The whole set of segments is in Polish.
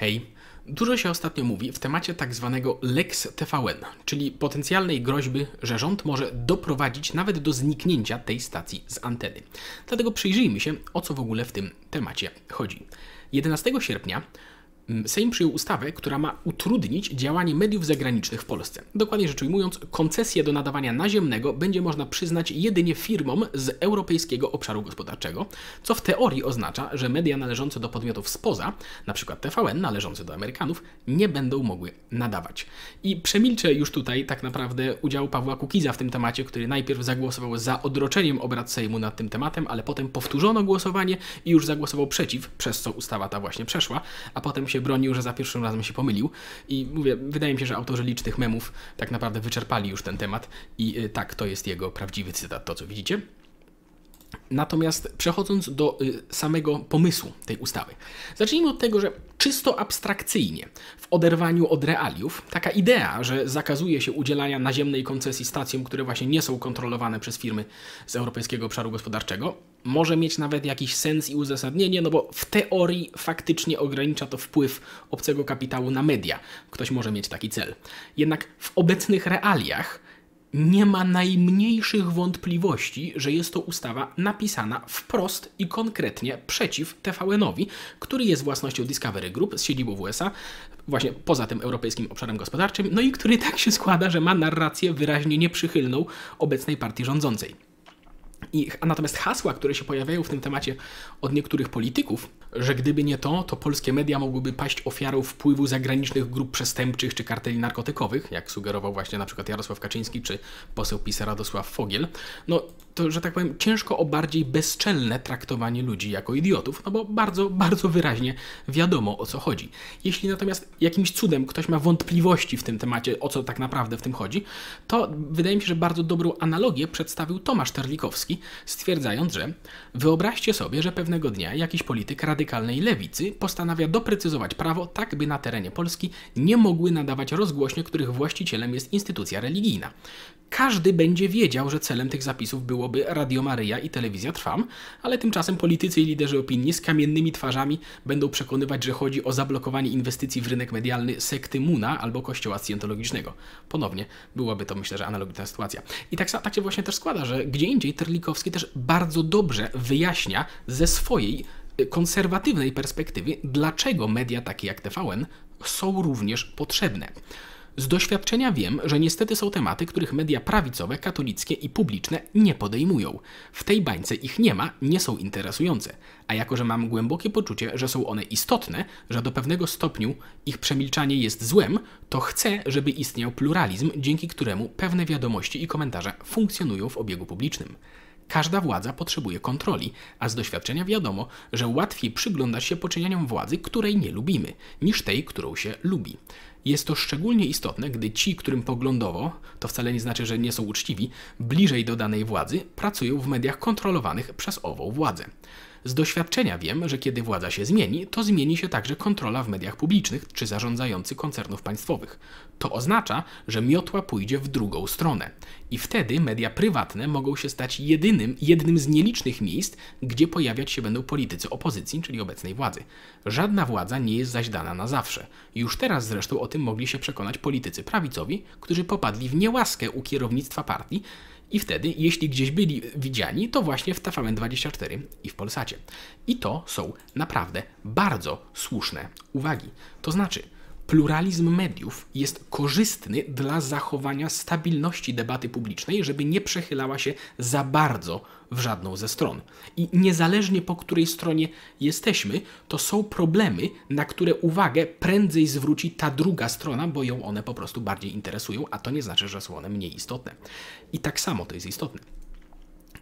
Hej, dużo się ostatnio mówi w temacie tak zwanego Lex TVN, czyli potencjalnej groźby, że rząd może doprowadzić nawet do zniknięcia tej stacji z anteny. Dlatego przyjrzyjmy się, o co w ogóle w tym temacie chodzi. 11 sierpnia Sejm przyjął ustawę, która ma utrudnić działanie mediów zagranicznych w Polsce. Dokładnie rzecz ujmując, koncesję do nadawania naziemnego będzie można przyznać jedynie firmom z Europejskiego Obszaru Gospodarczego, co w teorii oznacza, że media należące do podmiotów spoza, np. TVN należące do Amerykanów, nie będą mogły nadawać. I przemilczę już tutaj tak naprawdę udział Pawła Kukiza w tym temacie, który najpierw zagłosował za odroczeniem obrad Sejmu nad tym tematem, ale potem powtórzono głosowanie i już zagłosował przeciw, przez co ustawa ta właśnie przeszła, a potem się się bronił, że za pierwszym razem się pomylił. I mówię, wydaje mi się, że autorzy licznych memów tak naprawdę wyczerpali już ten temat i y, tak, to jest jego prawdziwy cytat, to co widzicie. Natomiast przechodząc do y, samego pomysłu tej ustawy, zacznijmy od tego, że czysto abstrakcyjnie, w oderwaniu od realiów, taka idea, że zakazuje się udzielania naziemnej koncesji stacjom, które właśnie nie są kontrolowane przez firmy z Europejskiego Obszaru Gospodarczego, może mieć nawet jakiś sens i uzasadnienie, no bo w teorii faktycznie ogranicza to wpływ obcego kapitału na media. Ktoś może mieć taki cel. Jednak w obecnych realiach nie ma najmniejszych wątpliwości, że jest to ustawa napisana wprost i konkretnie przeciw TVN-owi, który jest własnością Discovery Group z siedzibą w USA, właśnie poza tym europejskim obszarem gospodarczym, no i który tak się składa, że ma narrację wyraźnie nieprzychylną obecnej partii rządzącej. I, natomiast hasła, które się pojawiają w tym temacie od niektórych polityków, że gdyby nie to, to polskie media mogłyby paść ofiarą wpływu zagranicznych grup przestępczych czy karteli narkotykowych, jak sugerował właśnie na przykład Jarosław Kaczyński czy poseł PiS Radosław Fogiel, no to, że tak powiem, ciężko o bardziej bezczelne traktowanie ludzi jako idiotów, no bo bardzo, bardzo wyraźnie wiadomo o co chodzi. Jeśli natomiast jakimś cudem ktoś ma wątpliwości w tym temacie, o co tak naprawdę w tym chodzi, to wydaje mi się, że bardzo dobrą analogię przedstawił Tomasz Terlikowski, stwierdzając, że wyobraźcie sobie, że pewnego dnia jakiś polityk radykalnej lewicy postanawia doprecyzować prawo tak, by na terenie Polski nie mogły nadawać rozgłośnie, których właścicielem jest instytucja religijna. Każdy będzie wiedział, że celem tych zapisów byłoby Radio Maryja i Telewizja Trwam, ale tymczasem politycy i liderzy opinii z kamiennymi twarzami będą przekonywać, że chodzi o zablokowanie inwestycji w rynek medialny sekty Muna albo kościoła scjentologicznego. Ponownie byłaby to, myślę, że analogiczna sytuacja. I tak, tak się właśnie też składa, że gdzie indziej Terlikowski też bardzo dobrze wyjaśnia ze swojej konserwatywnej perspektywy, dlaczego media takie jak TVN są również potrzebne. Z doświadczenia wiem, że niestety są tematy, których media prawicowe, katolickie i publiczne nie podejmują. W tej bańce ich nie ma, nie są interesujące. A jako, że mam głębokie poczucie, że są one istotne, że do pewnego stopniu ich przemilczanie jest złem, to chcę, żeby istniał pluralizm, dzięki któremu pewne wiadomości i komentarze funkcjonują w obiegu publicznym. Każda władza potrzebuje kontroli, a z doświadczenia wiadomo, że łatwiej przyglądać się poczynieniom władzy, której nie lubimy, niż tej, którą się lubi. Jest to szczególnie istotne, gdy ci, którym poglądowo, to wcale nie znaczy, że nie są uczciwi, bliżej do danej władzy, pracują w mediach kontrolowanych przez ową władzę. Z doświadczenia wiem, że kiedy władza się zmieni, to zmieni się także kontrola w mediach publicznych czy zarządzający koncernów państwowych. To oznacza, że miotła pójdzie w drugą stronę. I wtedy media prywatne mogą się stać jedynym, jednym z nielicznych miejsc, gdzie pojawiać się będą politycy opozycji, czyli obecnej władzy. Żadna władza nie jest zaś dana na zawsze. Już teraz zresztą o tym mogli się przekonać politycy prawicowi, którzy popadli w niełaskę u kierownictwa partii i wtedy, jeśli gdzieś byli widziani, to właśnie w TVN24 i w Polsacie. I to są naprawdę bardzo słuszne uwagi. To znaczy, pluralizm mediów jest korzystny dla zachowania stabilności debaty publicznej, żeby nie przechylała się za bardzo w żadną ze stron. I niezależnie po której stronie jesteśmy, to są problemy, na które uwagę prędzej zwróci ta druga strona, bo ją one po prostu bardziej interesują, a to nie znaczy, że są one mniej istotne. I tak samo to jest istotne.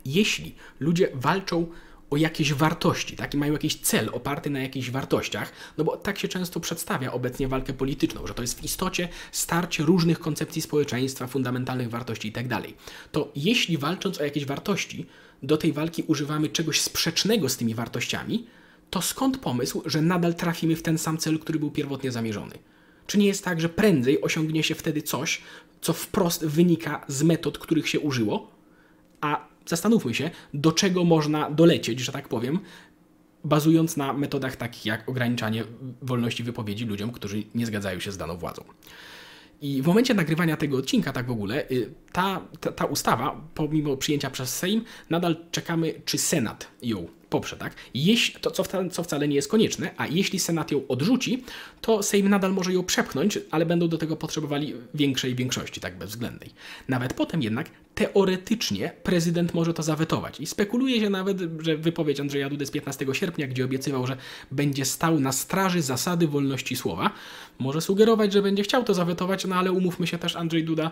Jeśli ludzie walczą o jakieś wartości, tak? I mają jakiś cel oparty na jakichś wartościach, no bo tak się często przedstawia obecnie walkę polityczną, że to jest w istocie starcie różnych koncepcji społeczeństwa, fundamentalnych wartości itd. Tak to jeśli walcząc o jakieś wartości, do tej walki używamy czegoś sprzecznego z tymi wartościami, to skąd pomysł, że nadal trafimy w ten sam cel, który był pierwotnie zamierzony? Czy nie jest tak, że prędzej osiągnie się wtedy coś, co wprost wynika z metod, których się użyło, a zastanówmy się, do czego można dolecieć, że tak powiem, bazując na metodach takich jak ograniczanie wolności wypowiedzi ludziom, którzy nie zgadzają się z daną władzą. I w momencie nagrywania tego odcinka, tak w ogóle, y, ta, ta, ta, ustawa, pomimo przyjęcia przez Sejm, nadal czekamy, czy Senat ją poprze, tak? Jeśli, to co wcale, co wcale nie jest konieczne, a jeśli Senat ją odrzuci, to Sejm nadal może ją przepchnąć, ale będą do tego potrzebowali większej większości, tak bezwzględnej. Nawet potem jednak teoretycznie prezydent może to zawetować. I spekuluje się nawet, że wypowiedź Andrzeja Dudy z 15 sierpnia, gdzie obiecywał, że będzie stał na straży zasady wolności słowa, może sugerować, że będzie chciał to zawetować, no ale umówmy się też, Andrzej Duda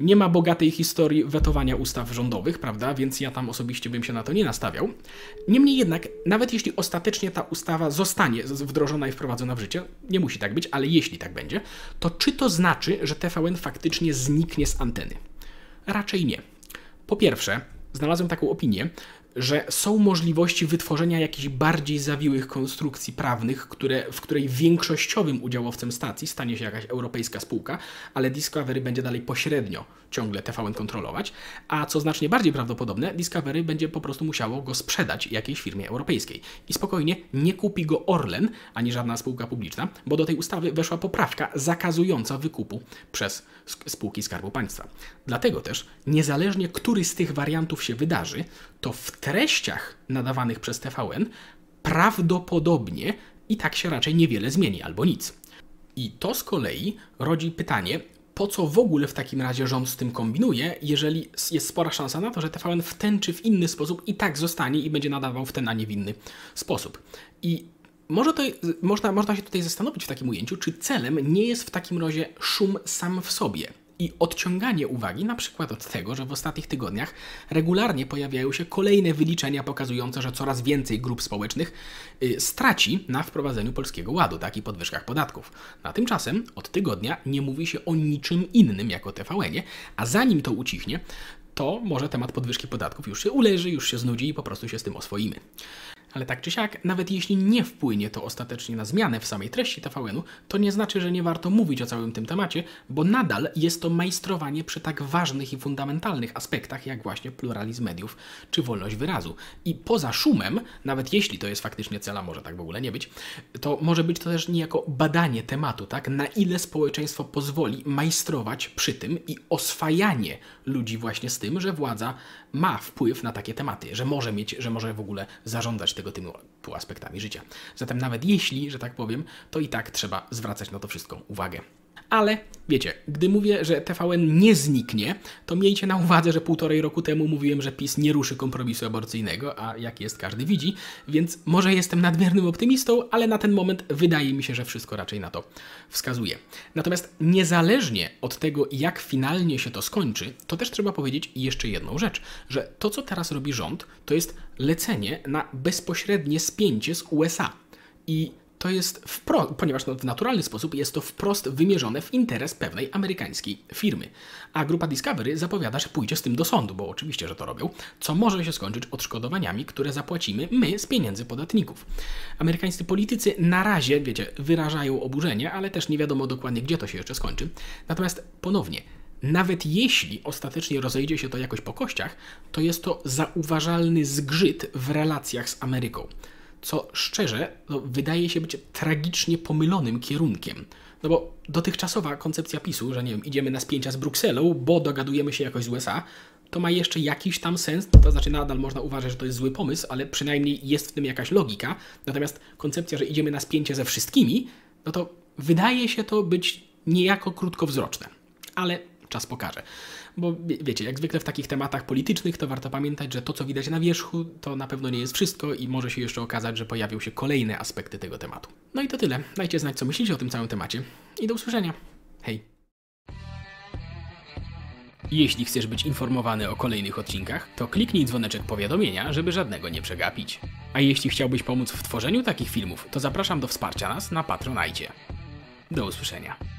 nie ma bogatej historii wetowania ustaw rządowych, prawda? Więc ja tam osobiście bym się na to nie nastawiał. Niemniej jednak, nawet jeśli ostatecznie ta ustawa zostanie wdrożona i wprowadzona w życie, nie musi tak być, ale jeśli tak będzie, to czy to znaczy, że TVN faktycznie zniknie z anteny? Raczej nie. Po pierwsze, znalazłem taką opinię, że są możliwości wytworzenia jakichś bardziej zawiłych konstrukcji prawnych, które, w której większościowym udziałowcem stacji stanie się jakaś europejska spółka, ale Discovery będzie dalej pośrednio ciągle TVN kontrolować, a co znacznie bardziej prawdopodobne, Discovery będzie po prostu musiało go sprzedać jakiejś firmie europejskiej. I spokojnie nie kupi go Orlen, ani żadna spółka publiczna, bo do tej ustawy weszła poprawka zakazująca wykupu przez spółki Skarbu Państwa. Dlatego też, niezależnie który z tych wariantów się wydarzy, to w treściach nadawanych przez TVN prawdopodobnie i tak się raczej niewiele zmieni albo nic. I to z kolei rodzi pytanie, po co w ogóle w takim razie rząd z tym kombinuje, jeżeli jest spora szansa na to, że TVN w ten czy w inny sposób i tak zostanie i będzie nadawał w ten, a nie w inny sposób. I może to, można, można się tutaj zastanowić w takim ujęciu, czy celem nie jest w takim razie szum sam w sobie i odciąganie uwagi na przykład od tego, że w ostatnich tygodniach regularnie pojawiają się kolejne wyliczenia pokazujące, że coraz więcej grup społecznych y, straci na wprowadzeniu polskiego ładu, tak i podwyżkach podatków. Na tymczasem od tygodnia nie mówi się o niczym innym jako TVN, a zanim to ucichnie, to może temat podwyżki podatków już się uleży, już się znudzi i po prostu się z tym oswoimy. Ale tak czy siak, nawet jeśli nie wpłynie to ostatecznie na zmianę w samej treści TVN-u, to nie znaczy, że nie warto mówić o całym tym temacie, bo nadal jest to majstrowanie przy tak ważnych i fundamentalnych aspektach, jak właśnie pluralizm mediów czy wolność wyrazu. I poza szumem, nawet jeśli to jest faktycznie cel, a może tak w ogóle nie być, to może być to też niejako badanie tematu, tak? Na ile społeczeństwo pozwoli majstrować przy tym i oswajanie ludzi właśnie z tym, że władza ma wpływ na takie tematy, że może mieć, że może w ogóle zarządzać tego typu aspektami życia. Zatem nawet jeśli, że tak powiem, to i tak trzeba zwracać na to wszystko uwagę. Ale wiecie, gdy mówię, że TVN nie zniknie, to miejcie na uwadze, że półtorej roku temu mówiłem, że PiS nie ruszy kompromisu aborcyjnego, a jak jest każdy widzi, więc może jestem nadmiernym optymistą, ale na ten moment wydaje mi się, że wszystko raczej na to wskazuje. Natomiast niezależnie od tego, jak finalnie się to skończy, to też trzeba powiedzieć jeszcze jedną rzecz, że to, co teraz robi rząd, to jest lecenie na bezpośrednie spięcie z USA. I to jest wprost, ponieważ no, w naturalny sposób jest to wprost wymierzone w interes pewnej amerykańskiej firmy. A grupa Discovery zapowiada, że pójdzie z tym do sądu, bo oczywiście, że to robią, co może się skończyć odszkodowaniami, które zapłacimy my z pieniędzy podatników. Amerykańscy politycy na razie, wiecie, wyrażają oburzenie, ale też nie wiadomo dokładnie, gdzie to się jeszcze skończy. Natomiast ponownie, nawet jeśli ostatecznie rozejdzie się to jakoś po kościach, to jest to zauważalny zgrzyt w relacjach z Ameryką co szczerze no, wydaje się być tragicznie pomylonym kierunkiem. No bo dotychczasowa koncepcja PiSu, że nie wiem, idziemy na spięcia z Brukselą, bo dogadujemy się jakoś z USA, to ma jeszcze jakiś tam sens, to znaczy nadal można uważać, że to jest zły pomysł, ale przynajmniej jest w tym jakaś logika. Natomiast koncepcja, że idziemy na spięcie ze wszystkimi, no to wydaje się to być niejako krótkowzroczne. Ale czas pokaże. Bo wiecie, jak zwykle w takich tematach politycznych, to warto pamiętać, że to, co widać na wierzchu, to na pewno nie jest wszystko i może się jeszcze okazać, że pojawią się kolejne aspekty tego tematu. No i to tyle. Dajcie znać, co myślicie o tym całym temacie. I do usłyszenia. Hej. Jeśli chcesz być informowany o kolejnych odcinkach, to kliknij dzwoneczek powiadomienia, żeby żadnego nie przegapić. A jeśli chciałbyś pomóc w tworzeniu takich filmów, to zapraszam do wsparcia nas na Patronajcie. Do usłyszenia.